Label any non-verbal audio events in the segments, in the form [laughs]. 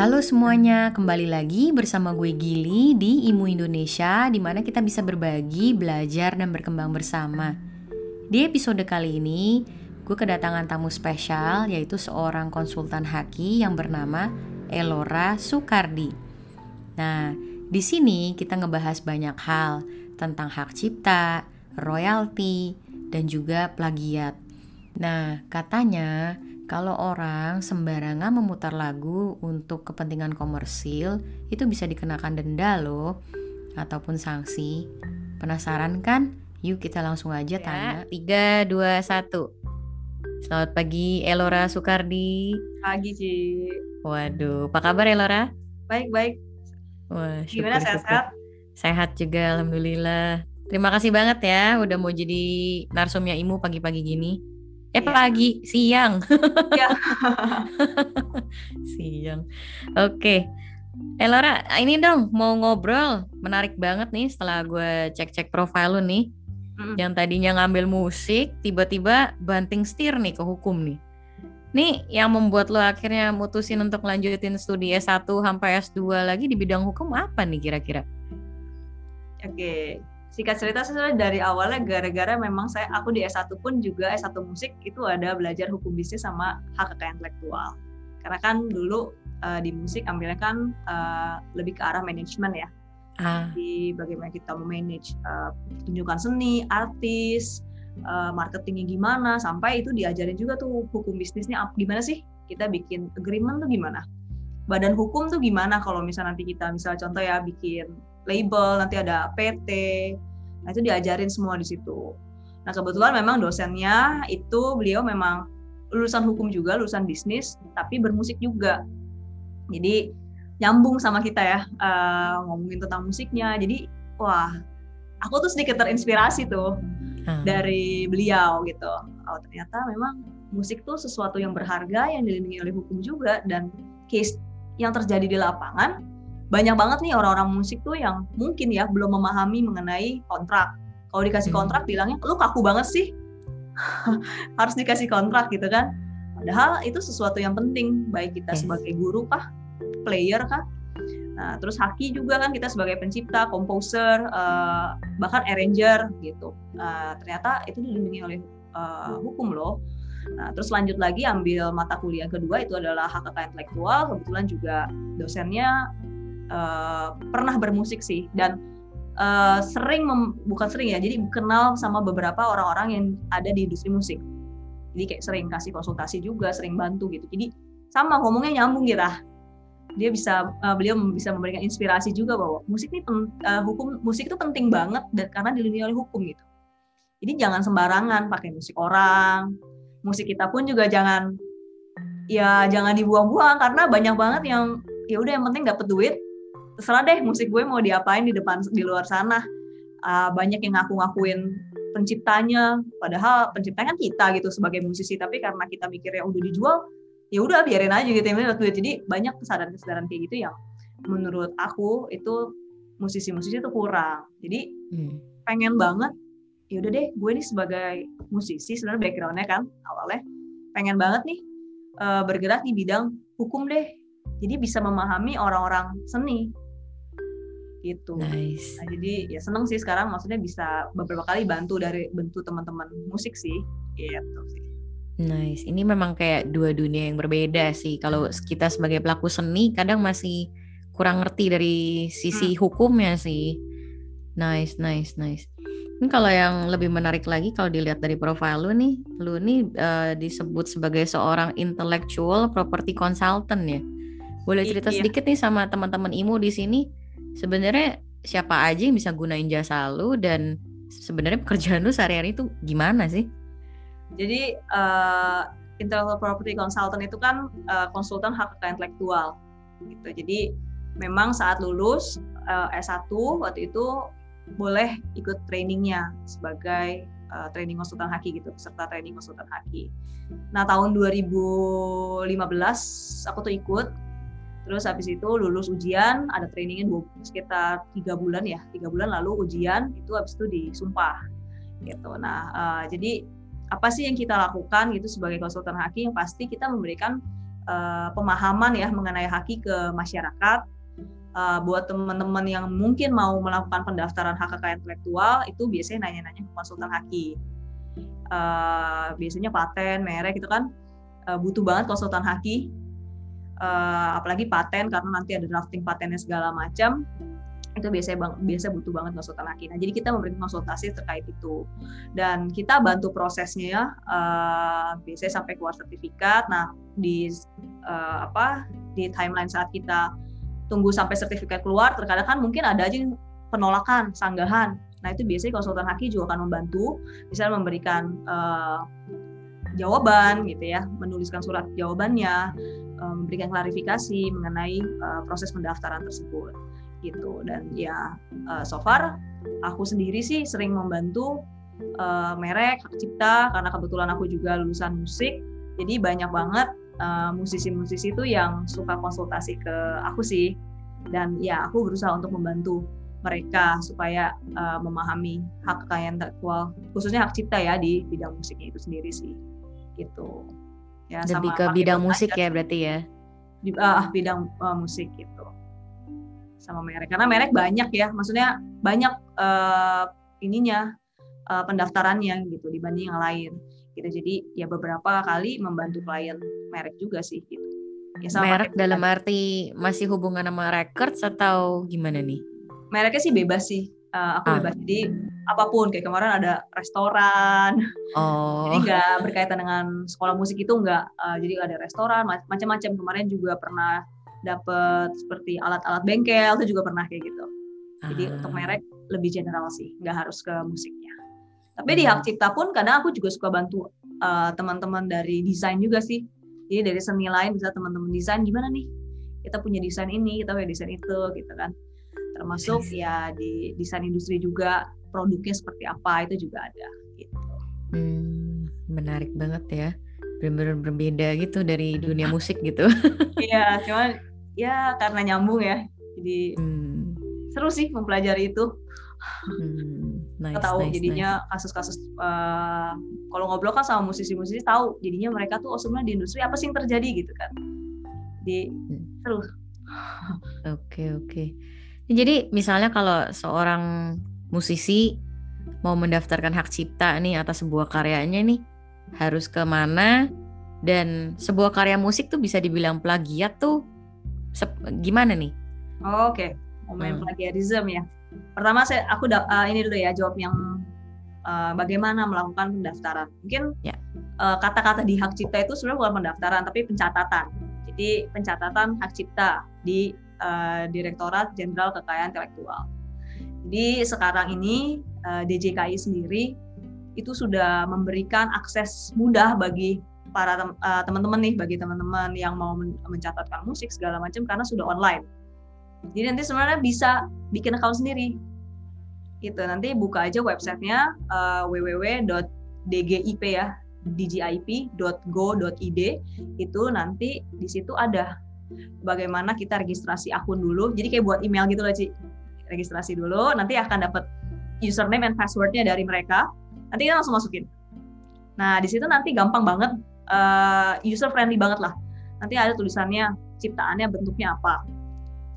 Halo semuanya, kembali lagi bersama gue Gili di Imu Indonesia di mana kita bisa berbagi, belajar, dan berkembang bersama. Di episode kali ini, gue kedatangan tamu spesial yaitu seorang konsultan haki yang bernama Elora Sukardi. Nah, di sini kita ngebahas banyak hal tentang hak cipta, royalti, dan juga plagiat. Nah, katanya kalau orang sembarangan memutar lagu untuk kepentingan komersil, itu bisa dikenakan denda loh, ataupun sanksi. Penasaran kan? Yuk kita langsung aja ya. tanya. 3, 2, 1. Selamat pagi Elora Sukardi. Pagi Ci. Waduh, apa kabar Elora? Baik, baik. Wah, syukur, Gimana sehat-sehat? Sehat juga, Alhamdulillah. Terima kasih banget ya udah mau jadi narsumnya Imu pagi-pagi gini. Eh ya. pagi, siang. Ya. [laughs] siang. Oke. Okay. Eh Laura, ini dong mau ngobrol. Menarik banget nih setelah gue cek-cek profil lu nih. Mm. Yang tadinya ngambil musik, tiba-tiba banting setir nih ke hukum nih. Nih yang membuat lo akhirnya mutusin untuk lanjutin studi S1 sampai S2 lagi di bidang hukum apa nih kira-kira? Oke, singkat cerita sebenarnya dari awalnya gara-gara memang saya aku di S1 pun juga S1 musik itu ada belajar hukum bisnis sama hak kekayaan intelektual. Karena kan dulu uh, di musik ambilnya kan uh, lebih ke arah manajemen ya. Ah. Di bagaimana kita memanage uh, pertunjukan seni, artis, uh, marketingnya gimana, sampai itu diajarin juga tuh hukum bisnisnya gimana sih? Kita bikin agreement tuh gimana? Badan hukum tuh gimana kalau misalnya nanti kita misal contoh ya bikin label, nanti ada PT. Nah, itu diajarin semua di situ. Nah, kebetulan memang dosennya itu beliau memang lulusan hukum juga, lulusan bisnis, tapi bermusik juga. Jadi nyambung sama kita ya, uh, ngomongin tentang musiknya. Jadi, wah, aku tuh sedikit terinspirasi tuh hmm. dari beliau gitu. Oh, ternyata memang musik tuh sesuatu yang berharga yang dilindungi oleh hukum juga dan case yang terjadi di lapangan banyak banget nih orang-orang musik tuh yang mungkin ya belum memahami mengenai kontrak. Kalau dikasih hmm. kontrak hmm. bilangnya lu kaku banget sih. [laughs] Harus dikasih kontrak gitu kan. Padahal itu sesuatu yang penting baik kita sebagai guru kah, player kah. Nah, terus haki juga kan kita sebagai pencipta, komposer, uh, bahkan arranger gitu. Uh, ternyata itu dilindungi oleh uh, hukum loh. Nah, terus lanjut lagi ambil mata kuliah kedua itu adalah hak kekayaan intelektual. Kebetulan juga dosennya uh, pernah bermusik sih. Dan uh, sering mem, bukan sering ya jadi kenal sama beberapa orang-orang yang ada di industri musik. Jadi kayak sering kasih konsultasi juga sering bantu gitu. Jadi sama ngomongnya nyambung gitu. Dia bisa uh, beliau bisa memberikan inspirasi juga bahwa musik ini uh, hukum musik itu penting banget dan karena dilindungi oleh hukum gitu. Jadi jangan sembarangan pakai musik orang. Musik kita pun juga jangan ya jangan dibuang-buang karena banyak banget yang ya udah yang penting dapat duit terserah deh musik gue mau diapain di depan di luar sana. Uh, banyak yang ngaku-ngakuin penciptanya padahal penciptanya kan kita gitu sebagai musisi tapi karena kita mikirnya udah dijual ya udah biarin aja gitu ya jadi banyak kesadaran-kesadaran kayak gitu yang menurut aku itu musisi-musisi itu kurang. Jadi hmm. pengen banget ya udah deh gue nih sebagai musisi sebenarnya backgroundnya kan awalnya pengen banget nih uh, bergerak di bidang hukum deh. Jadi bisa memahami orang-orang seni gitu. Nice. Nah, jadi ya seneng sih sekarang maksudnya bisa beberapa kali bantu dari bentuk teman-teman musik sih, gitu sih. Nice. Ini memang kayak dua dunia yang berbeda sih. Kalau kita sebagai pelaku seni kadang masih kurang ngerti dari sisi hmm. hukumnya sih. Nice, nice, nice. Ini kalau yang lebih menarik lagi kalau dilihat dari profil lu nih, lu nih uh, disebut sebagai seorang intellectual property consultant ya. Boleh cerita iya. sedikit nih sama teman-teman IMU di sini sebenarnya siapa aja yang bisa gunain jasa lu dan sebenarnya pekerjaan lu sehari-hari itu gimana sih? Jadi uh, intellectual property consultant itu kan uh, konsultan hak kekayaan intelektual gitu. Jadi memang saat lulus uh, S1 waktu itu boleh ikut trainingnya sebagai uh, training konsultan haki gitu, peserta training konsultan haki. Nah, tahun 2015 aku tuh ikut Terus habis itu lulus ujian, ada trainingnya dua, sekitar tiga bulan ya, tiga bulan lalu ujian itu habis itu disumpah gitu. Nah uh, jadi apa sih yang kita lakukan gitu sebagai konsultan hakim? Yang pasti kita memberikan uh, pemahaman ya mengenai haki ke masyarakat. Uh, buat teman-teman yang mungkin mau melakukan pendaftaran hak kekayaan intelektual itu biasanya nanya-nanya ke konsultan haki. Uh, biasanya paten, merek itu kan uh, butuh banget konsultan haki. Uh, apalagi paten karena nanti ada drafting patennya segala macam itu biasanya bang, biasa butuh banget konsultan haki. Nah, jadi kita memberikan konsultasi terkait itu dan kita bantu prosesnya ya, uh, biasanya sampai keluar sertifikat. Nah, di uh, apa di timeline saat kita tunggu sampai sertifikat keluar, terkadang kan mungkin ada aja penolakan, sanggahan. Nah, itu biasanya konsultan haki juga akan membantu, misalnya memberikan uh, jawaban gitu ya, menuliskan surat jawabannya, memberikan klarifikasi mengenai uh, proses pendaftaran tersebut gitu. Dan ya uh, so far aku sendiri sih sering membantu merek hak cipta karena kebetulan aku juga lulusan musik. Jadi banyak banget musisi musisi-musisi itu yang suka konsultasi ke aku sih. Dan ya aku berusaha untuk membantu mereka supaya uh, memahami hak kekayaan intelektual khususnya hak cipta ya di bidang musiknya itu sendiri sih gitu ya lebih ke bidang musik ya berarti ya? Di uh, bidang uh, musik gitu. Sama merek karena merek banyak ya. Maksudnya banyak uh, ininya uh, pendaftarannya gitu dibanding yang lain. Gitu jadi ya beberapa kali membantu klien merek juga sih gitu. Ya sama merek dalam arti masih hubungan sama records atau gimana nih? Mereknya sih bebas sih uh, aku ah. bebas jadi apa pun kayak kemarin ada restoran oh. jadi nggak berkaitan dengan sekolah musik itu nggak uh, jadi ada restoran macam-macam kemarin juga pernah dapat seperti alat-alat bengkel itu juga pernah kayak gitu. Jadi uh. untuk merek lebih general sih, nggak harus ke musiknya. Tapi di hmm. hak cipta pun kadang aku juga suka bantu uh, teman-teman dari desain juga sih. Jadi dari seni lain bisa teman-teman desain gimana nih? Kita punya desain ini, kita punya desain itu gitu kan. Termasuk ya di desain industri juga produknya seperti apa itu juga ada gitu. Hmm, menarik banget ya benar-benar berbeda gitu dari dunia musik gitu. [laughs] Iya, cuman ya karena nyambung ya jadi hmm. seru sih mempelajari itu hmm, nice, tahu nice, jadinya kasus-kasus nice. uh, kalau ngobrol kan sama musisi-musisi tahu jadinya mereka tuh oh sebenarnya di industri apa sih yang terjadi gitu kan di hmm. seru oke okay, oke okay. Jadi misalnya kalau seorang musisi mau mendaftarkan hak cipta nih atas sebuah karyanya nih harus ke mana dan sebuah karya musik tuh bisa dibilang plagiat tuh gimana nih? Oh, Oke, okay. hmm. plagiarism ya. Pertama saya aku uh, ini dulu ya jawab yang uh, bagaimana melakukan pendaftaran. Mungkin ya. uh, kata-kata di hak cipta itu sebenarnya bukan pendaftaran tapi pencatatan. Jadi pencatatan hak cipta di uh, Direktorat Jenderal Kekayaan Intelektual. Jadi sekarang ini uh, DJKI sendiri itu sudah memberikan akses mudah bagi para uh, teman-teman nih bagi teman-teman yang mau mencatatkan musik segala macam karena sudah online. Jadi nanti sebenarnya bisa bikin account sendiri. Itu nanti buka aja websitenya uh, www.dgip ya dgip.go.id itu nanti di situ ada bagaimana kita registrasi akun dulu. Jadi kayak buat email gitu loh, Ci. Registrasi dulu, nanti akan dapat username and passwordnya dari mereka. Nanti kita langsung masukin. Nah, di situ nanti gampang banget uh, eh, user friendly banget lah. Nanti ada tulisannya ciptaannya bentuknya apa,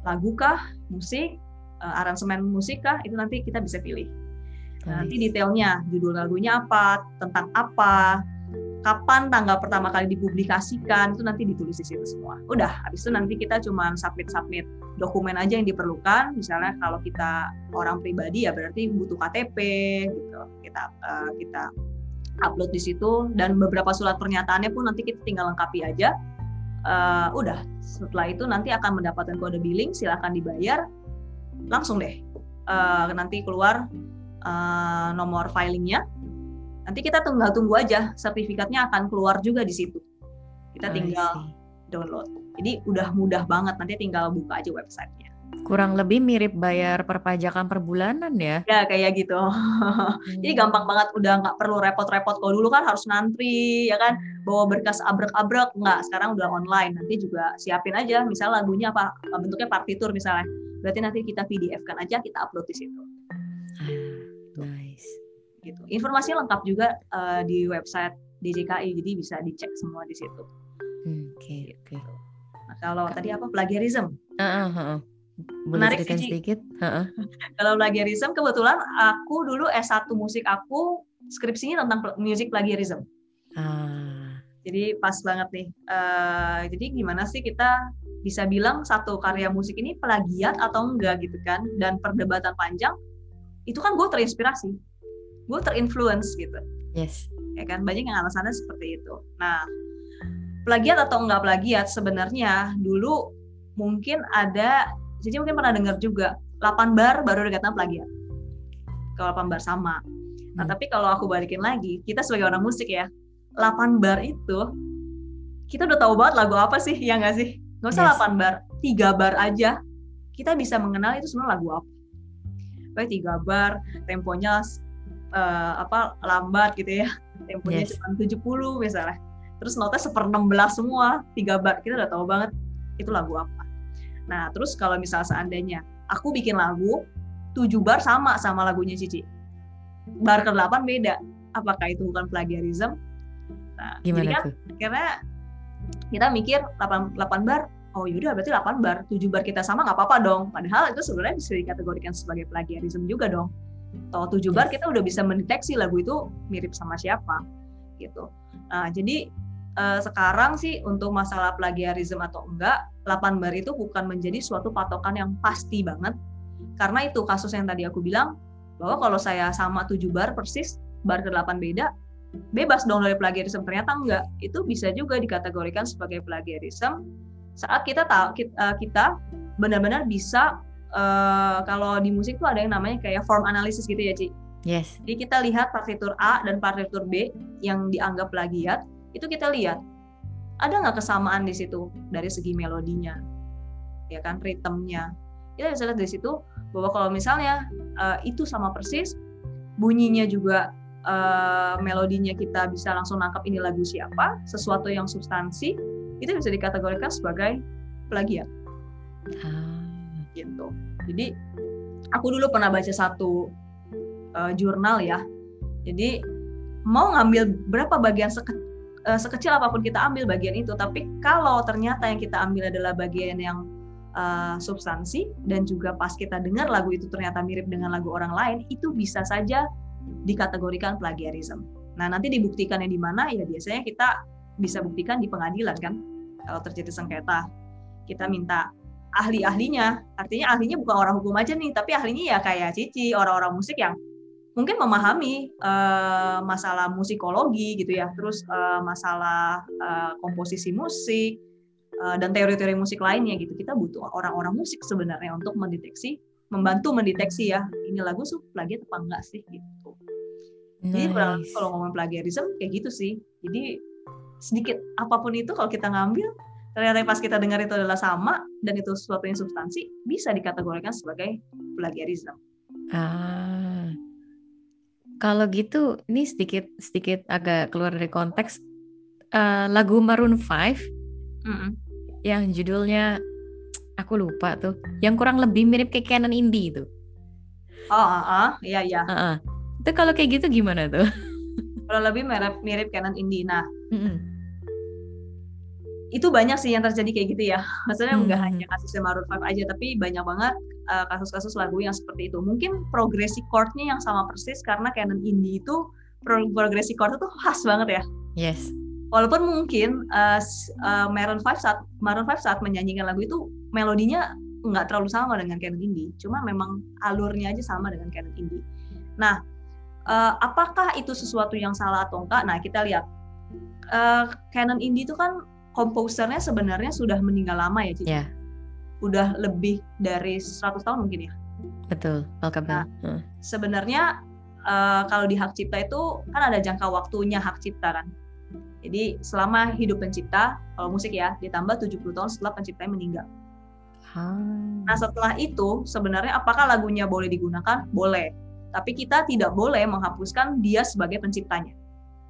lagu kah, musik, uh, aransemen musik kah, itu nanti kita bisa pilih. Nah, nanti detailnya, judul lagunya apa, tentang apa, kapan tanggal pertama kali dipublikasikan, itu nanti ditulis di situ semua. Udah, habis itu nanti kita cuma submit-submit dokumen aja yang diperlukan. Misalnya kalau kita orang pribadi ya berarti butuh KTP gitu. Kita uh, kita upload di situ dan beberapa surat pernyataannya pun nanti kita tinggal lengkapi aja. Uh, udah setelah itu nanti akan mendapatkan kode billing, silahkan dibayar, langsung deh uh, nanti keluar uh, nomor filingnya. Nanti kita tinggal tunggu aja sertifikatnya akan keluar juga di situ. Kita tinggal download. Jadi udah mudah banget nanti tinggal buka aja websitenya kurang lebih mirip bayar perpajakan per bulanan ya? Ya kayak gitu. Hmm. [laughs] Jadi gampang banget, udah nggak perlu repot-repot. Kalau dulu kan harus ngantri, ya kan, bawa berkas abrek-abrek, nggak. Sekarang udah online. Nanti juga siapin aja, misal lagunya apa, bentuknya partitur misalnya. Berarti nanti kita PDF kan aja, kita upload di situ. Ah, nice. Gitu. Informasinya lengkap juga uh, di website DJKI, jadi bisa dicek semua di situ. Hmm, oke, Gitu. oke. Nah, kalau tadi apa plagiarism? Heeh, heeh. Boleh Menarik sih, ceritain Ci. sedikit? Heeh. [laughs] Kalau plagiarism kebetulan aku dulu S1 musik aku skripsinya tentang music plagiarism. Ah, Jadi pas banget nih. Eh, jadi gimana sih kita bisa bilang satu karya musik ini plagiat atau enggak gitu kan? Dan perdebatan panjang itu kan gue terinspirasi, gue terinfluence gitu, yes. ya kan? Banyak yang alasannya seperti itu. Nah, plagiat atau enggak plagiat sebenarnya dulu mungkin ada, jadi mungkin pernah dengar juga 8 bar baru dikatakan plagiat. Kalau 8 bar sama. Nah, Hmm. tapi kalau aku balikin lagi, kita sebagai orang musik ya, 8 bar itu kita udah tahu banget lagu apa sih, ya nggak sih? Nggak usah Yes. 8 bar, 3 bar aja kita bisa mengenal itu sebenarnya lagu apa. Baik 3 bar, temponya eh, apa lambat gitu ya. [laughs] Temponya Yes. cuma 70 misalnya. Terus notnya seper 16 semua, 3 bar. Kita udah tahu banget itu lagu apa. Nah, terus kalau misal seandainya aku bikin lagu 7 bar sama sama lagunya Cici. Bar ke-8 beda. Apakah itu bukan plagiarism? Nah, jadi Gimana kan tuh? karena kita mikir 8, 8 bar, oh yaudah berarti 8 bar, 7 bar kita sama nggak apa-apa dong. Padahal itu sebenarnya bisa dikategorikan sebagai plagiarism juga dong. Toh 7 bar kita udah bisa mendeteksi lagu itu mirip sama siapa gitu. Nah, jadi eh, sekarang sih untuk masalah plagiarism atau enggak, 8 bar itu bukan menjadi suatu patokan yang pasti banget. Karena itu kasus yang tadi aku bilang bahwa kalau saya sama 7 bar persis, bar ke-8 beda, bebas dong dari plagiarism. Ternyata enggak. Itu bisa juga dikategorikan sebagai plagiarism saat kita tahu eh, kita benar-benar bisa eh, kalau di musik tuh ada yang namanya kayak form analysis gitu ya, Ci. Yes. Jadi kita lihat partitur A dan partitur B yang dianggap plagiat, itu kita lihat ada nggak kesamaan di situ dari segi melodinya, ya kan, ritmenya. Kita bisa lihat dari situ bahwa kalau misalnya eh, itu sama persis, bunyinya juga eh, melodinya kita bisa langsung nangkap ini lagu siapa, sesuatu yang substansi, itu bisa dikategorikan sebagai plagiat Ah, gitu. Jadi aku dulu pernah baca satu uh, jurnal ya. Jadi mau ngambil berapa bagian seke- uh, sekecil apa pun kita ambil bagian itu, tapi kalau ternyata yang kita ambil adalah bagian yang uh, substansi dan juga pas kita dengar lagu itu ternyata mirip dengan lagu orang lain, itu bisa saja dikategorikan plagiarism. Nah, nanti dibuktikannya di mana ya biasanya kita bisa buktikan di pengadilan kan. Kalau terjadi sengketa, kita minta ahli-ahlinya. Artinya ahlinya bukan orang hukum aja nih, tapi ahlinya ya kayak Cici, orang-orang musik yang mungkin memahami eh, masalah musikologi gitu ya, terus eh, masalah eh, komposisi musik eh, dan teori-teori musik lainnya gitu. Kita butuh orang-orang musik sebenarnya untuk mendeteksi, membantu mendeteksi ya, ini lagu tuh plagiat apa enggak sih gitu. Jadi kurang lebih nice. kalau ngomong plagiarism kayak gitu sih. Jadi sedikit apa pun itu kalau kita ngambil ternyata pas kita dengar itu adalah sama dan itu sesuatu yang substansi bisa dikategorikan sebagai plagiarism. Ah. Kalau gitu, ini sedikit sedikit agak keluar dari konteks. Eh, lagu Maroon 5 Mm-mm. yang judulnya aku lupa tuh, yang kurang lebih mirip kayak Canon Indie itu. Oh, ah, ah, iya iya. Heeh. Itu kalau kayak gitu gimana tuh? Kalau lebih mirip mirip Canon Indie. Nah, Mm-mm. Itu banyak sih yang terjadi kayak gitu ya. [laughs] Maksudnya Hmm. nggak hanya kasusnya Maroon 5 aja, tapi banyak banget uh, kasus-kasus lagu yang seperti itu. Mungkin progresi chord-nya yang sama persis karena Canon Indie itu pro- progresi chord itu khas banget ya. Yes. Walaupun mungkin uh, uh, Maroon 5 saat Maroon 5 saat menyanyikan lagu itu melodinya nggak terlalu sama dengan Canon Indie, cuma memang alurnya aja sama dengan Canon Indie. Nah, uh, apakah itu sesuatu yang salah atau enggak? Nah, kita lihat uh, Canon Indie itu kan komposernya sebenarnya sudah meninggal lama ya, Cici. Ya. Udah lebih dari 100 tahun mungkin ya. Betul. Welcome. Nah. Heeh. Sebenarnya uh, kalau di hak cipta itu kan ada jangka waktunya hak cipta kan. Jadi selama hidup pencipta, kalau musik ya, ditambah 70 tahun setelah penciptanya meninggal. Ah. Nah setelah itu sebenarnya apakah lagunya boleh digunakan? Boleh. Tapi kita tidak boleh menghapuskan dia sebagai penciptanya.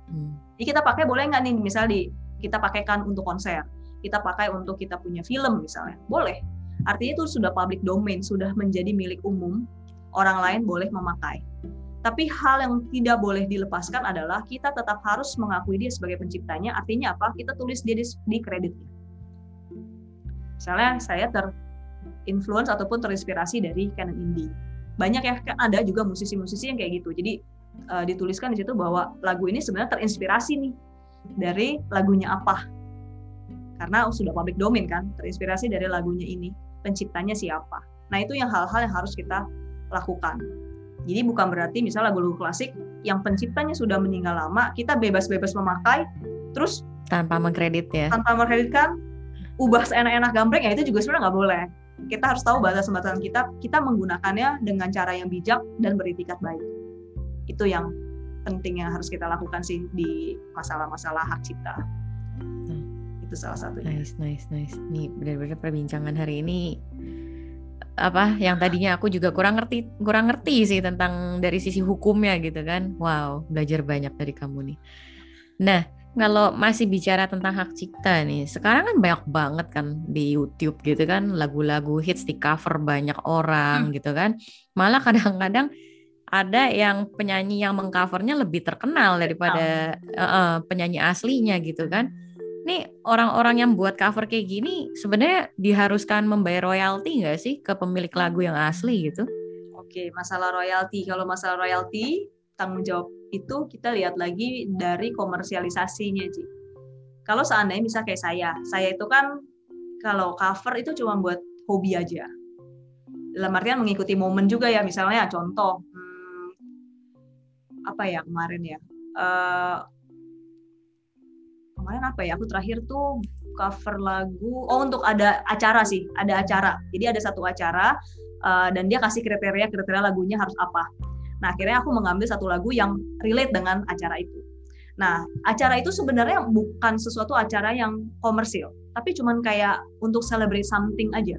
Hmm. Jadi kita pakai boleh nggak nih misalnya di kita pakaikan untuk konser, kita pakai untuk kita punya film misalnya, boleh. Artinya itu sudah public domain, sudah menjadi milik umum, orang lain boleh memakai. Tapi hal yang tidak boleh dilepaskan adalah kita tetap harus mengakui dia sebagai penciptanya. Artinya apa? Kita tulis dia di, di kreditnya. Misalnya saya terinfluence ataupun terinspirasi dari Canon Indie. Banyak ya kan ada juga musisi-musisi yang kayak gitu. Jadi uh, dituliskan di situ bahwa lagu ini sebenarnya terinspirasi nih dari lagunya apa. Karena sudah public domain kan, terinspirasi dari lagunya ini. Penciptanya siapa. Nah, itu yang hal-hal yang harus kita lakukan jadi bukan berarti misalnya lagu-lagu klasik yang penciptanya sudah meninggal lama, kita bebas-bebas memakai, terus tanpa mengkredit ya. Tanpa mengkreditkan, ubah seenak-enak gambreng ya itu juga sebenarnya nggak boleh. Kita harus tahu batas-batasan kita, kita menggunakannya dengan cara yang bijak dan beritikat baik. Itu yang penting yang harus kita lakukan sih di masalah-masalah hak cipta. Nah, itu salah satunya. Nice, nice, nice. Nih benar-benar perbincangan hari ini apa yang tadinya aku juga kurang ngerti kurang ngerti sih tentang dari sisi hukumnya gitu kan wow belajar banyak dari kamu nih nah kalau masih bicara tentang hak cipta nih sekarang kan banyak banget kan di YouTube gitu kan lagu-lagu hits di cover banyak orang hmm. gitu kan malah kadang-kadang ada yang penyanyi yang mengcovernya lebih terkenal daripada uh, uh, penyanyi aslinya gitu kan nih orang-orang yang buat cover kayak gini sebenarnya diharuskan membayar royalti nggak sih ke pemilik lagu yang asli gitu? Oke, masalah royalti. Kalau masalah royalti, tanggung jawab itu kita lihat lagi dari komersialisasinya, Ci. Kalau seandainya bisa kayak saya, saya itu kan kalau cover itu cuma buat hobi aja. Dalam artian mengikuti momen juga ya, misalnya contoh, apa ya kemarin ya, uh, kemarin apa ya? Aku terakhir tuh cover lagu oh untuk ada acara sih ada acara. Jadi ada satu acara uh, dan dia kasih kriteria kriteria lagunya harus apa. Nah akhirnya aku mengambil satu lagu yang relate dengan acara itu. Nah acara itu sebenarnya bukan sesuatu acara yang komersil tapi cuman kayak untuk celebrate something aja.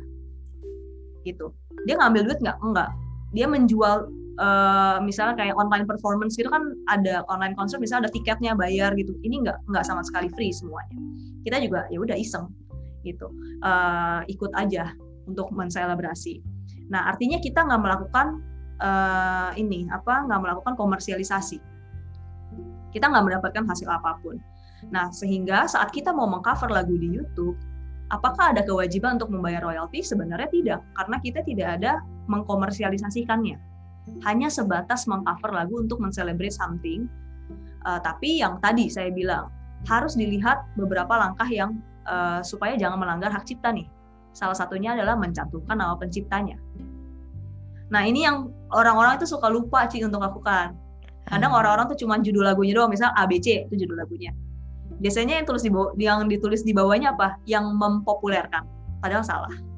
Gitu. Dia ngambil duit nggak? Enggak dia menjual uh, misalnya kayak online performance gitu kan ada online concert misalnya ada tiketnya bayar gitu. Ini nggak nggak sama sekali free semuanya. Kita juga ya udah iseng gitu. Uh, ikut aja untuk menselebrasi. Nah artinya kita nggak melakukan uh, ini apa nggak melakukan komersialisasi. Kita nggak mendapatkan hasil apa pun. Nah sehingga saat kita mau mengcover lagu di YouTube apakah ada kewajiban untuk membayar royalti? Sebenarnya tidak karena kita tidak ada mengkomersialisasikannya hanya sebatas mengcover lagu untuk mencelebrate something. Uh, tapi yang tadi saya bilang harus dilihat beberapa langkah yang uh, supaya jangan melanggar hak cipta nih. Salah satunya adalah mencantumkan nama penciptanya. Nah ini yang orang-orang itu suka lupa sih untuk lakukan. Kadang hmm. orang-orang tuh cuma judul lagunya doang, misal ABC itu judul lagunya. Biasanya yang tulis di bawah, yang ditulis di bawahnya apa? Yang mempopulerkan. Padahal salah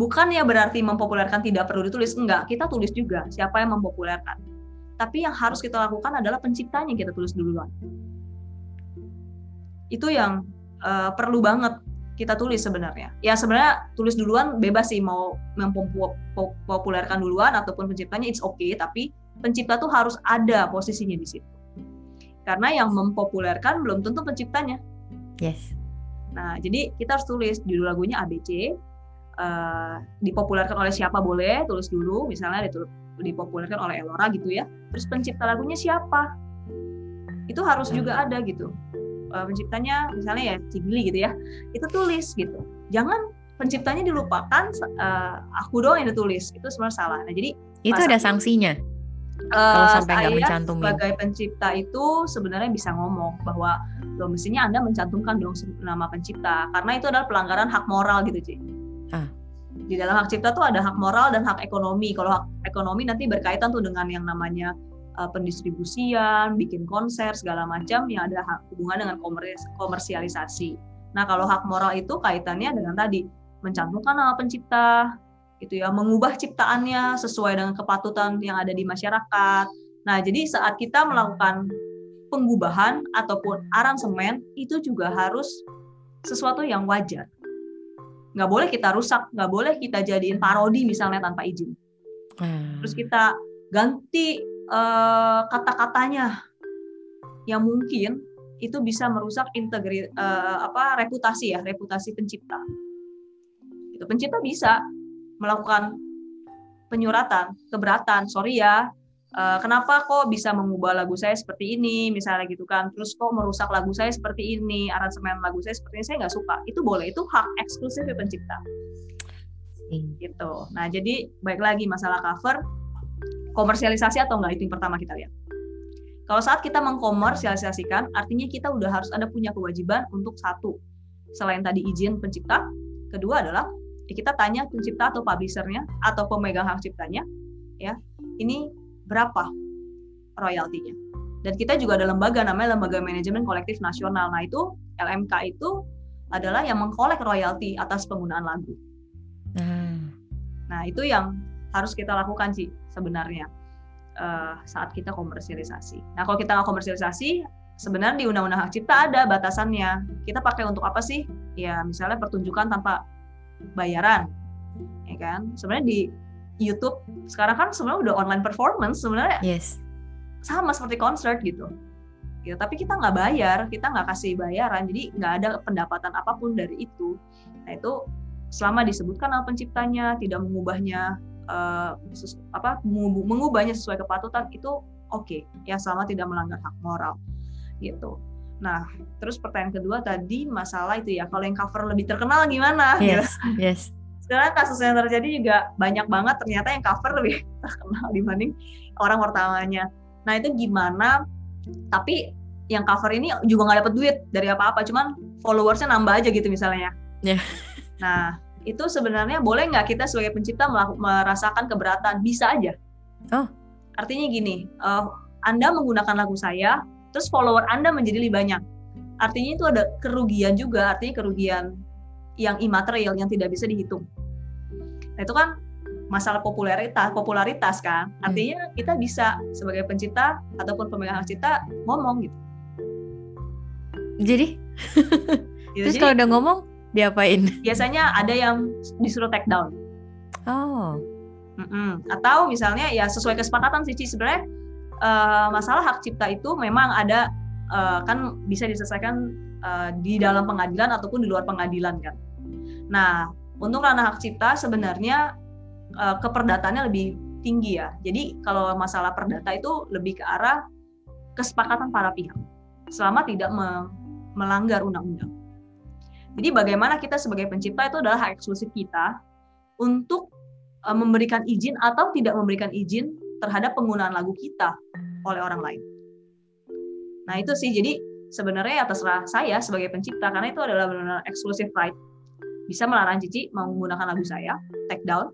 bukan ya berarti mempopulerkan tidak perlu ditulis. Enggak kita tulis juga siapa yang mempopulerkan. Tapi yang harus kita lakukan adalah penciptanya kita tulis duluan. Itu yang uh, perlu banget kita tulis sebenarnya. Ya sebenarnya tulis duluan bebas sih mau mempopulerkan duluan ataupun penciptanya it's okay. Tapi pencipta tuh harus ada posisinya di situ. Karena yang mempopulerkan belum tentu penciptanya. Yes. Nah jadi kita harus tulis judul lagunya ABC uh, dipopulerkan oleh siapa boleh tulis dulu misalnya dipopulerkan oleh Elora gitu ya. Terus pencipta lagunya siapa? Itu harus juga ada gitu. Uh, penciptanya misalnya ya Cigili gitu ya itu tulis gitu. Jangan penciptanya dilupakan uh, aku doang yang ditulis itu sebenarnya salah. Nah jadi itu ada sanksinya? Uh, kalau sampai nggak mencantumkan sebagai pencipta itu sebenarnya bisa ngomong bahwa lo mestinya anda mencantumkan dong nama pencipta. Karena itu adalah pelanggaran hak moral gitu sih Ah. Di dalam hak cipta tuh ada hak moral dan hak ekonomi. Kalau hak ekonomi nanti berkaitan tuh dengan yang namanya uh, pendistribusian, bikin konser segala macam yang ada hak hubungan dengan komers komersialisasi. Nah, kalau hak moral itu kaitannya dengan tadi mencantumkan nama pencipta, itu ya, mengubah ciptaannya sesuai dengan kepatutan yang ada di masyarakat. Nah, jadi saat kita melakukan pengubahan ataupun aransemen itu juga harus sesuatu yang wajar nggak boleh kita rusak nggak boleh kita jadiin parodi misalnya tanpa izin. Hmm. terus kita ganti uh, kata-katanya. Yang mungkin itu bisa merusak integri uh, apa reputasi ya reputasi pencipta. Itu pencipta bisa melakukan penyuratan keberatan. Sorry ya uh, kenapa kok bisa mengubah lagu saya seperti ini misalnya gitu kan. Terus kok merusak lagu saya seperti ini aransemen lagu saya seperti ini saya nggak suka. Itu boleh itu hak eksklusif ya pencipta. Gitu. Nah jadi baik lagi masalah cover komersialisasi atau enggak itu yang pertama kita lihat. Kalau saat kita mengkomersialisasikan artinya kita udah harus ada punya kewajiban untuk satu selain tadi izin pencipta kedua adalah ya kita tanya pencipta atau publishernya atau pemegang hak ciptanya ya ini berapa royaltinya. Dan kita juga ada lembaga namanya Lembaga Manajemen Kolektif Nasional. Nah itu LMK itu adalah yang mengkolek royalti atas penggunaan lagu. Hmm. Nah itu yang harus kita lakukan sih sebenarnya uh, saat kita komersialisasi. Nah kalau kita nggak komersialisasi, sebenarnya di Undang-Undang Hak Cipta ada batasannya. Kita pakai untuk apa sih? Ya misalnya pertunjukan tanpa bayaran, ya kan? Sebenarnya di YouTube sekarang kan sebenarnya udah online performance sebenarnya yes. sama seperti konser gitu. Gitu tapi kita nggak bayar kita nggak kasih bayaran jadi nggak ada pendapatan apa pun dari itu. Nah itu selama disebutkan nama penciptanya tidak mengubahnya uh, apa mengubahnya sesuai kepatutan itu oke. Okay, ya selama tidak melanggar hak moral gitu. Nah terus pertanyaan kedua tadi masalah itu ya kalau yang cover lebih terkenal gimana? Yes gitu. yes sekarang kasus yang terjadi juga banyak banget ternyata yang cover lebih [laughs] terkenal dibanding orang pertamanya. Nah itu gimana? Tapi yang cover ini juga nggak dapet duit dari apa-apa cuman followersnya nambah aja gitu misalnya yeah. nah itu sebenarnya boleh nggak kita sebagai pencipta merasakan keberatan? Bisa aja. Oh. Artinya gini uh, anda menggunakan lagu saya terus follower anda menjadi lebih banyak. Artinya itu ada kerugian juga artinya kerugian yang imaterial yang tidak bisa dihitung Nah, itu kan masalah popularitas, popularitas kan. Hmm. Artinya kita bisa sebagai pencipta ataupun pemegang hak cipta ngomong gitu. Jadi gitu, [laughs] Terus kalau udah ngomong diapain? Biasanya ada yang disuruh take down. Oh. Mm-mm. Atau misalnya ya sesuai kesepakatan sih sebenarnya uh, masalah hak cipta itu memang ada uh, kan bisa diselesaikan uh, di dalam pengadilan ataupun di luar pengadilan kan. Nah untuk ranah hak cipta sebenarnya uh, keperdataannya lebih tinggi ya. Jadi kalau masalah perdata itu lebih ke arah kesepakatan para pihak selama tidak me melanggar undang-undang. Jadi bagaimana kita sebagai pencipta itu adalah hak eksklusif kita untuk uh, memberikan izin atau tidak memberikan izin terhadap penggunaan lagu kita oleh orang lain. Nah itu sih jadi sebenarnya atas saya sebagai pencipta karena itu adalah benar-benar eksklusif right bisa melarang Cici menggunakan lagu saya, take down,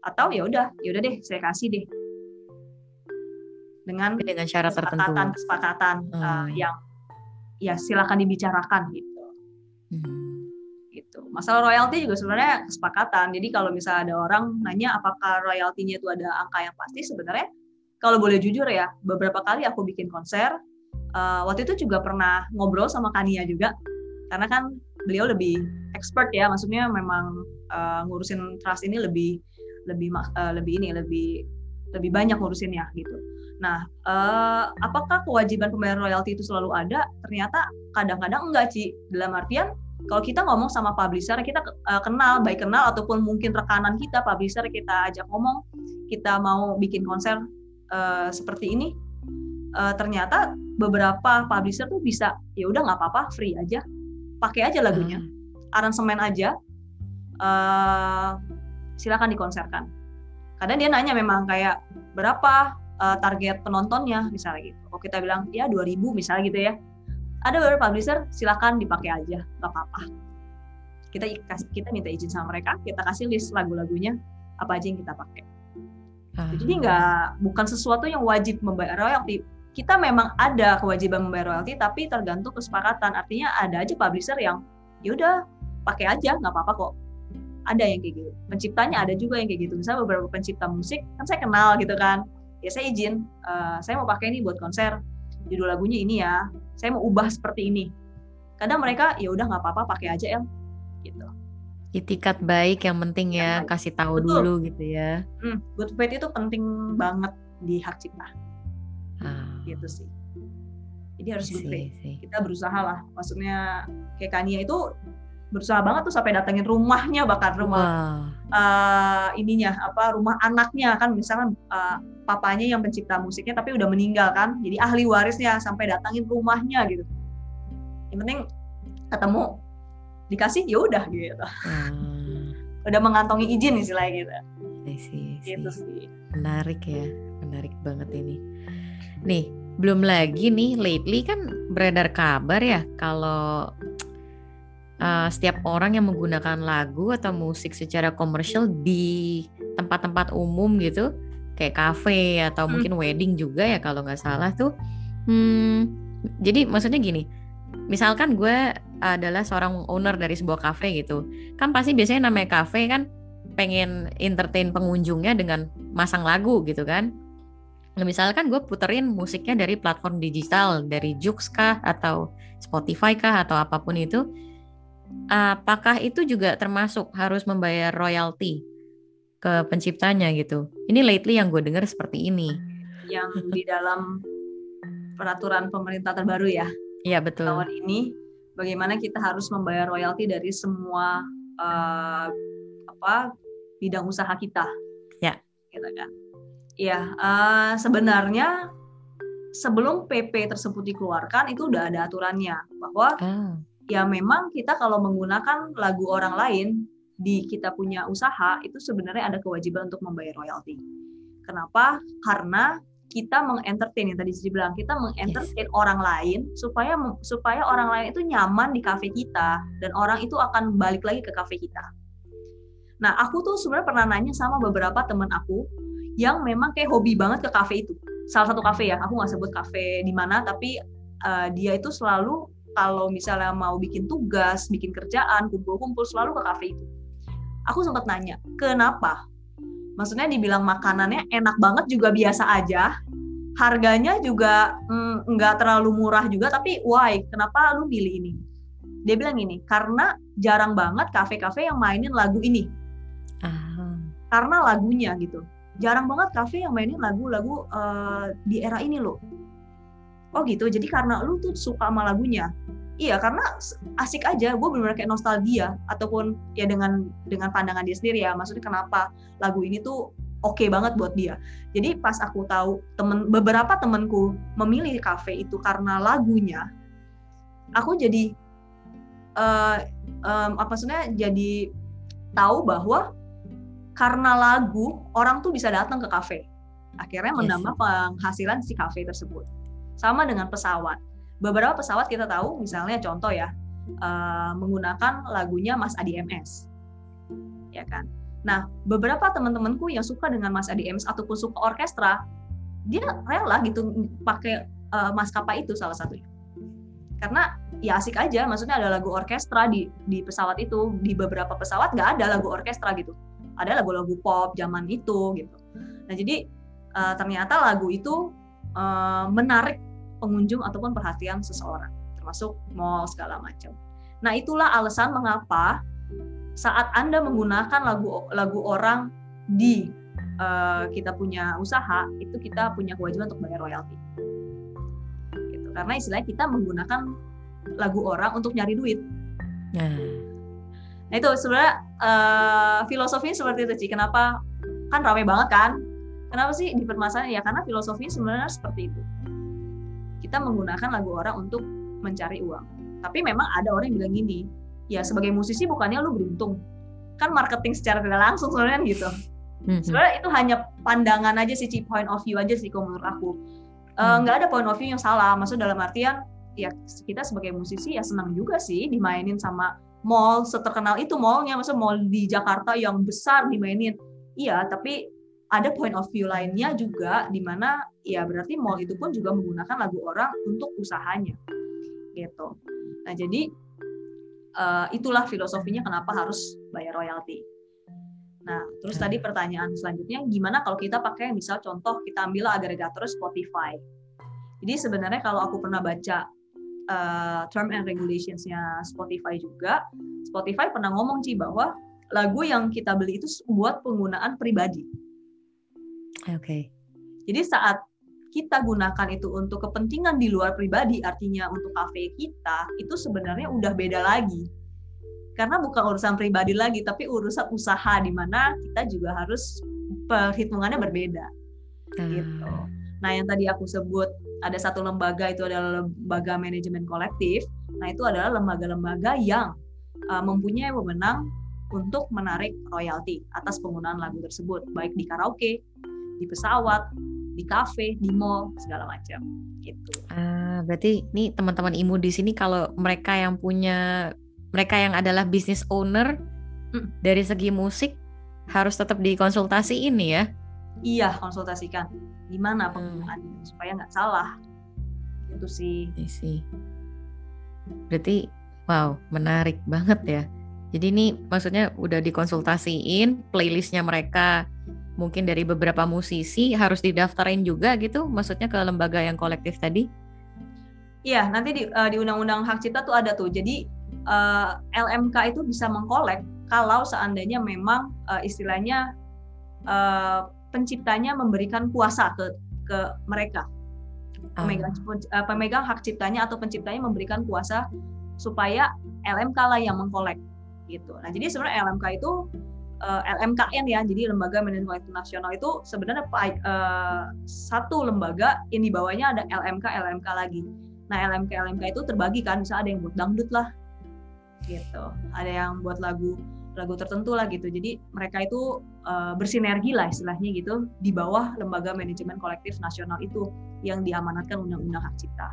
atau ya udah, ya udah deh, saya kasih deh dengan dengan syarat kesepakatan, tertentu, kesepakatan hmm. uh, yang ya silakan dibicarakan gitu. Hmm. Gitu. Masalah royalti juga sebenarnya kesepakatan. Jadi kalau misalnya ada orang nanya apakah royaltinya itu ada angka yang pasti, sebenarnya kalau boleh jujur ya, beberapa kali aku bikin konser, uh, waktu itu juga pernah ngobrol sama Kania juga, karena kan beliau lebih expert ya maksudnya memang uh, ngurusin trust ini lebih lebih uh, lebih ini lebih lebih banyak ngurusinnya gitu. Nah, uh, apakah kewajiban pembayaran royalti itu selalu ada? Ternyata kadang-kadang enggak, sih. Dalam artian kalau kita ngomong sama publisher, kita uh, kenal, baik kenal ataupun mungkin rekanan kita, publisher kita ajak ngomong, kita mau bikin konser uh, seperti ini, uh, ternyata beberapa publisher tuh bisa, ya udah nggak apa-apa, free aja, pakai aja lagunya. Hmm. Aransemen aja. Uh, silakan dikonserkan. Kadang dia nanya memang kayak berapa uh, target penontonnya? Misalnya gitu. Kalau kita bilang ya 2000 misalnya gitu ya. Ada beberapa publisher silakan dipakai aja. Nggak apa-apa. Kita kita minta izin sama mereka kita kasih list lagu-lagunya apa aja yang kita pakai. Uh. jadi nggak bukan sesuatu yang wajib membayar royalti kita memang ada kewajiban membayar royalti tapi tergantung kesepakatan. Artinya ada aja publisher yang yaudah pakai aja nggak apa-apa kok. Ada yang kayak gitu. Penciptanya ada juga yang kayak gitu. Misalnya beberapa pencipta musik kan saya kenal gitu kan. Ya saya izin uh, saya mau pakai ini buat konser. Judul lagunya ini ya. Saya mau ubah seperti ini. Kadang mereka ya udah nggak apa-apa pakai aja el. Gitu. Itikat baik yang penting ya kasih tahu Betul. dulu gitu ya. Hmm, good faith itu penting banget di hak cipta. Gitu sih. Jadi harus good faith kita berusaha lah maksudnya kayak Kania itu berusaha banget tuh sampai datengin rumahnya bahkan rumah wow. uh, ininya apa rumah anaknya. Kan misalkan uh, papanya yang pencipta musiknya tapi udah meninggal kan. Jadi ahli warisnya sampai datangin rumahnya gitu. Yang penting ketemu dikasih ya udah gitu. Hmm. udah mengantongi izin istilahnya gitu. I see, I see. gitu sih. Menarik ya menarik banget ini. Nih belum lagi nih lately kan beredar kabar ya kalau uh, setiap orang yang menggunakan lagu atau musik secara komersial di tempat-tempat umum gitu kayak cafe atau hmm. mungkin wedding juga ya kalau nggak salah tuh hmm, jadi maksudnya gini misalkan gue adalah seorang owner dari sebuah cafe gitu kan pasti biasanya namanya cafe kan pengen entertain pengunjungnya dengan masang lagu gitu kan Nah, misalkan gue puterin musiknya dari platform digital, dari Joox kah atau Spotify kah atau apa pun itu, apakah itu juga termasuk harus membayar royalti ke penciptanya gitu? Ini lately yang gue dengar seperti ini. Yang di dalam peraturan pemerintah terbaru ya. Iya betul. Tahun ini bagaimana kita harus membayar royalti dari semua uh, apa bidang usaha kita. Ya. Gitu kan Ya, uh, sebenarnya sebelum PP tersebut dikeluarkan itu udah ada aturannya bahwa oh. ya memang kita kalau menggunakan lagu orang lain di kita punya usaha itu sebenarnya ada kewajiban untuk membayar royalti. Kenapa? Karena kita mengentertain yang tadi saya bilang kita mengentertain yes. orang lain supaya supaya orang lain itu nyaman di kafe kita dan orang itu akan balik lagi ke kafe kita. Nah, aku tuh sebenarnya pernah nanya sama beberapa teman aku yang memang kayak hobi banget ke kafe itu. Salah satu kafe ya, aku nggak sebut kafe di mana, tapi uh, dia itu selalu kalau misalnya mau bikin tugas, bikin kerjaan, kumpul-kumpul selalu ke kafe itu. Aku sempat nanya, kenapa? Maksudnya dibilang makanannya enak banget juga biasa aja, harganya juga mm, nggak mm, terlalu murah juga, tapi why? Kenapa lu milih ini? Dia bilang ini, karena jarang banget kafe-kafe yang mainin lagu ini. Ah. Karena lagunya gitu jarang banget kafe yang mainin lagu-lagu uh, di era ini loh. Oh gitu, jadi karena lu tuh suka sama lagunya. Iya, karena asik aja, gue benar-benar kayak nostalgia ataupun ya dengan dengan pandangan dia sendiri ya. Maksudnya kenapa lagu ini tuh oke okay banget buat dia. Jadi pas aku tahu temen beberapa temenku memilih kafe itu karena lagunya, aku jadi uh, um, apa maksudnya jadi tahu bahwa karena lagu orang tuh bisa datang ke kafe. Akhirnya menambah yes. penghasilan si kafe tersebut. Sama dengan pesawat. Beberapa pesawat kita tahu misalnya contoh ya uh, menggunakan lagunya Mas Adi MS ya kan? Nah beberapa teman-temanku yang suka dengan Mas Adi MS ataupun suka orkestra dia rela gitu pakai uh, maskapai itu salah satunya. Karena ya asik aja maksudnya ada lagu orkestra di di pesawat itu. Di beberapa pesawat nggak ada lagu orkestra gitu ada lagu-lagu pop zaman itu gitu. Nah jadi uh, ternyata lagu itu uh, menarik pengunjung ataupun perhatian seseorang, termasuk mall segala macam. Nah itulah alasan mengapa saat anda menggunakan lagu lagu orang di uh, kita punya usaha itu kita punya kewajiban untuk bayar royalti. Gitu. Karena istilahnya kita menggunakan lagu orang untuk nyari duit. Nah Nah itu sebenarnya uh, filosofinya seperti itu sih. Kenapa kan ramai banget kan? Kenapa sih di permasalahan? Ya karena filosofinya sebenarnya seperti itu. Kita menggunakan lagu orang untuk mencari uang. Tapi memang ada orang yang bilang gini, ya sebagai musisi bukannya lu beruntung. Kan marketing secara tidak langsung sebenarnya kan gitu. Mm-hmm. Sebenarnya itu hanya pandangan aja sih, point of view aja sih kalau menurut aku. Eh, nggak uh, ada point of view yang salah. Maksud dalam artian ya kita sebagai musisi ya senang juga sih dimainin sama mall seterkenal itu mallnya masa mall di Jakarta yang besar dimainin. Iya tapi ada point of view lainnya juga di mana ya berarti mall itu pun juga menggunakan lagu orang untuk usahanya. Gitu. Nah jadi uh, itulah filosofinya kenapa harus bayar royalti. Nah terus tadi pertanyaan selanjutnya gimana kalau kita pakai misal contoh kita ambil agregator Spotify? Jadi sebenarnya kalau aku pernah baca uh, term and regulationsnya Spotify juga, Spotify pernah ngomong sih bahwa lagu yang kita beli itu buat penggunaan pribadi. Oke. Okay. Jadi saat kita gunakan itu untuk kepentingan di luar pribadi, artinya untuk kafe kita, itu sebenarnya udah beda lagi. karena bukan urusan pribadi lagi tapi urusan usaha di mana kita juga harus perhitungannya berbeda hmm. gitu nah yang tadi aku sebut ada satu lembaga itu adalah lembaga manajemen kolektif. Nah itu adalah lembaga-lembaga yang uh, mempunyai wewenang untuk menarik royalti atas penggunaan lagu tersebut. Baik di karaoke di pesawat di kafe di mall segala macam. Gitu. Ah berarti ini teman-teman imu di sini kalau mereka yang punya mereka yang adalah business owner hmm. dari segi musik harus tetap dikonsultasi ini ya iya konsultasikan. Gimana penggunaannya hmm. supaya nggak salah. Itu sih. Sih. Berarti wow menarik banget ya. Jadi ini maksudnya udah dikonsultasiin playlistnya mereka. Mungkin dari beberapa musisi harus didaftarin juga gitu maksudnya ke lembaga yang kolektif tadi? Iya nanti di, uh, di undang-undang hak cipta tuh ada tuh. Jadi uh, eh, LMK itu bisa mengkolek kalau seandainya memang uh, istilahnya uh, penciptanya memberikan kuasa ke ke mereka pemegang uh, pemegang hak ciptanya atau penciptanya memberikan kuasa supaya LMK lah yang mengkolek gitu. Nah, jadi sebenarnya LMK itu uh, eh, LMKN ya, jadi Lembaga Manajemen Kolektif Nasional itu sebenarnya uh, satu lembaga yang di bawahnya ada LMK LMK lagi. Nah, LMK LMK itu terbagi kan, bisa ada yang buat dangdut lah, gitu. Ada yang buat lagu lagu tertentu lah gitu. Jadi mereka itu uh, bersinergi lah istilahnya gitu di bawah Lembaga Manajemen Kolektif Nasional itu yang diamanatkan Undang-Undang Hak Cipta.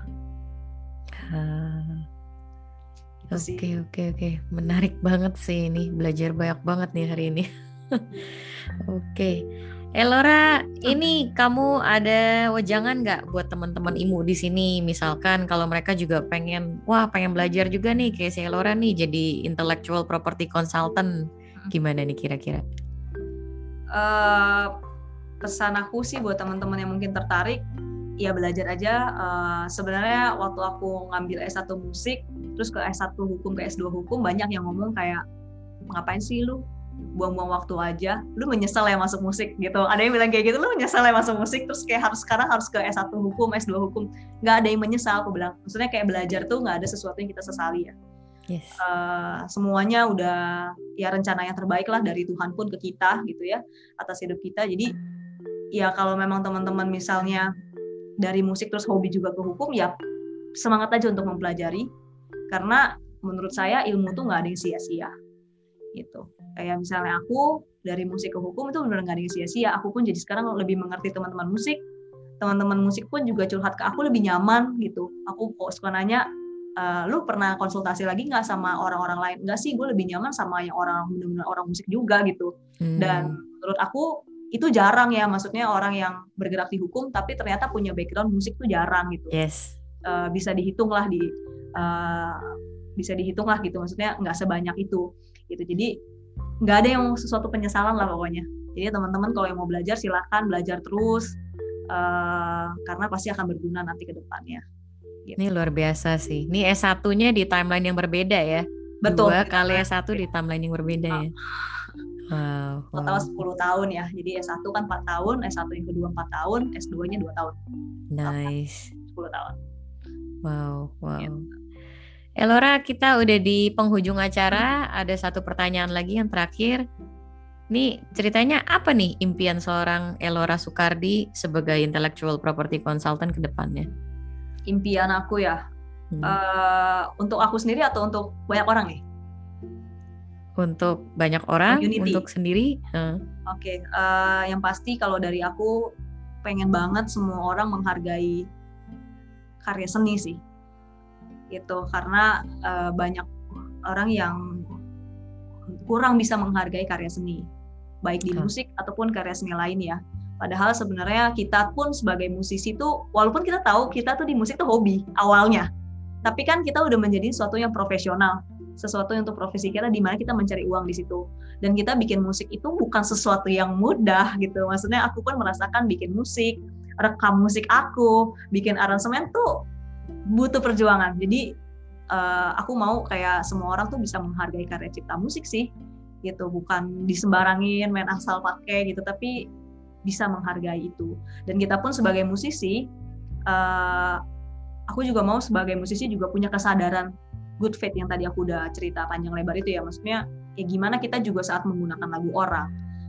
Gitu oke oke oke, menarik banget sih ini belajar banyak banget nih hari ini. [laughs] oke, Elora, ini kamu ada wejangan nggak buat teman-teman imu di sini? Misalkan kalau mereka juga pengen, wah pengen belajar juga nih kayak si Elora nih jadi intellectual property consultant, gimana nih kira-kira? Uh, pesan aku sih buat teman-teman yang mungkin tertarik, ya belajar aja. Uh, sebenarnya waktu aku ngambil S1 musik terus ke S1 hukum ke S2 hukum banyak yang ngomong kayak ngapain sih lu buang-buang waktu aja lu menyesal ya masuk musik gitu. Ada yang bilang kayak gitu lu menyesal ya masuk musik terus kayak harus sekarang harus ke S1 hukum S2 hukum. Nggak ada yang menyesal aku bilang. Maksudnya kayak belajar tuh nggak ada sesuatu yang kita sesali ya. Yes. uh, semuanya udah ya rencana yang terbaik lah dari Tuhan pun ke kita gitu ya atas hidup kita. Jadi ya kalau memang teman-teman misalnya dari musik terus hobi juga ke hukum ya semangat aja untuk mempelajari. Karena menurut saya ilmu tuh nggak ada yang sia-sia gitu kayak misalnya aku dari musik ke hukum itu benar nggak ada yang sia-sia. Aku pun jadi sekarang lebih mengerti teman-teman musik. Teman-teman musik pun juga curhat ke aku lebih nyaman gitu. Aku kok suka nanya e, lu pernah konsultasi lagi nggak sama orang-orang lain? Nggak sih gue lebih nyaman sama yang orang benar-benar orang musik juga gitu. Hmm. dan menurut aku itu jarang ya. Maksudnya orang yang bergerak di hukum tapi ternyata punya background musik tuh jarang gitu. Yes. Uh, bisa dihitung lah di uh, bisa dihitung lah gitu. Maksudnya nggak sebanyak itu gitu. Jadi nggak ada yang sesuatu penyesalan lah pokoknya jadi teman-teman kalau yang mau belajar silahkan belajar terus uh, karena pasti akan berguna nanti ke depannya gitu. ini luar biasa sih ini S1-nya di timeline yang berbeda ya betul dua kali S1 di timeline yang berbeda ya Wow, wow. Total 10 tahun ya. Jadi S1 kan 4 tahun, S1 yang kedua 4 tahun, S2-nya 2 tahun. Nice. 10 tahun. Wow, wow. Ya. Elora, kita udah di penghujung acara. Ada satu pertanyaan lagi yang terakhir. Nih, ceritanya apa nih impian seorang Elora Sukardi sebagai intellectual property consultant ke depannya? Impian aku ya, hmm. uh, untuk aku sendiri atau untuk banyak orang nih? untuk banyak orang, Community. untuk sendiri. Uh. Oke, okay. uh, eh, yang pasti kalau dari aku pengen banget semua orang menghargai karya seni sih, gitu. Karena uh, banyak orang yang kurang bisa menghargai karya seni, baik di musik ataupun karya seni lain ya. Padahal sebenarnya kita pun sebagai musisi tuh, walaupun kita tahu kita tuh di musik tuh hobi awalnya, tapi kan kita udah menjadi sesuatu yang profesional sesuatu untuk profesi kita di mana kita mencari uang di situ. Dan kita bikin musik itu bukan sesuatu yang mudah gitu. Maksudnya aku pun merasakan bikin musik rekam musik aku bikin aransemen tuh butuh perjuangan. Jadi uh, aku mau kayak semua orang tuh bisa menghargai karya cipta musik sih gitu. Bukan disembarangin main asal pakai gitu tapi bisa menghargai itu. Dan kita pun sebagai musisi uh, aku juga mau sebagai musisi juga punya kesadaran good faith yang tadi aku udah cerita panjang lebar itu ya. Maksudnya ya gimana kita juga saat menggunakan lagu orang.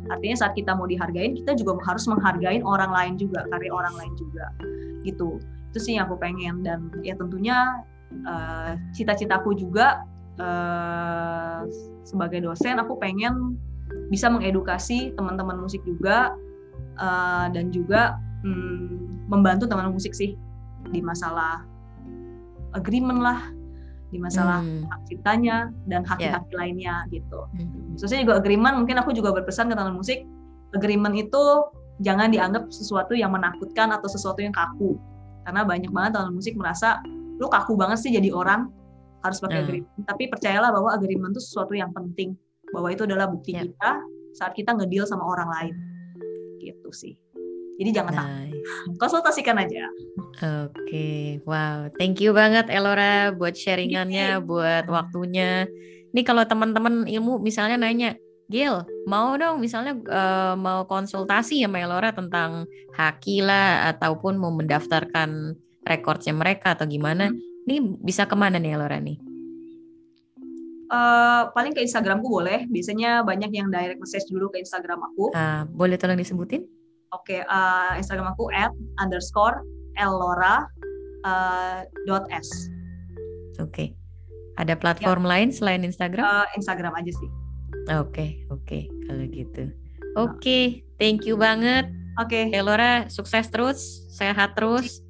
Artinya saat kita mau dihargain kita juga harus menghargai orang lain juga karya orang lain juga gitu itu sih yang aku pengen dan ya tentunya uh, cita-citaku juga uh, sebagai dosen aku pengen bisa mengedukasi teman-teman musik juga uh, dan juga um, membantu teman musik sih di masalah agreement lah di masalah hmm. hak ciptanya dan hak-hak yeah. lainnya gitu. Hmm. Maksudnya juga agreement mungkin aku juga berpesan ke teman musik agreement itu jangan dianggap sesuatu yang menakutkan atau sesuatu yang kaku karena banyak banget teman musik merasa lu kaku banget sih jadi orang harus pakai hmm. agreement. Tapi percayalah bahwa agreement itu sesuatu yang penting. Bahwa itu adalah bukti yeah. kita saat kita ngedeal sama orang lain. Gitu sih. Jadi jangan nice. takut [laughs] konsultasikan aja. Oke. Okay. wow. Thank you banget Elora buat sharingannya buat waktunya. Ini kalau teman-teman ilmu misalnya nanya Gil, mau dong misalnya uh, mau konsultasi ya Elora tentang haki lah ataupun mau mendaftarkan rekornya mereka atau gimana? Hmm. Ini bisa ke mana nih Elora nih? Uh, paling ke Instagramku boleh. Biasanya banyak yang direct message dulu ke Instagram aku. Uh, boleh tolong disebutin? Oke, okay, uh, Instagram aku at underscore elora uh, dot s. Oke. Okay. Ada platform ya. lain selain Instagram? Uh, Instagram aja sih. Oke, okay, oke okay, kalau gitu. Oke, okay, thank you banget. Oke. Okay. Elora, sukses terus, sehat terus.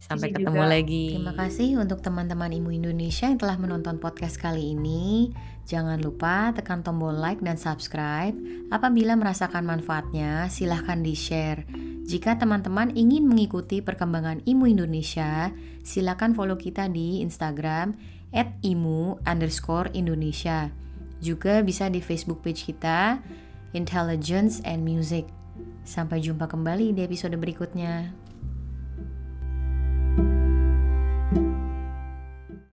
Sampai ketemu juga. lagi. Terima kasih untuk teman-teman Imu Indonesia yang telah menonton podcast kali ini. Jangan lupa tekan tombol like dan subscribe. Apabila merasakan manfaatnya, silahkan di-share. Jika teman-teman ingin mengikuti perkembangan Imu Indonesia, silahkan follow kita di Instagram at imu underscore Indonesia. Juga bisa di Facebook page kita, Intelligence and Music. Sampai jumpa kembali di episode berikutnya.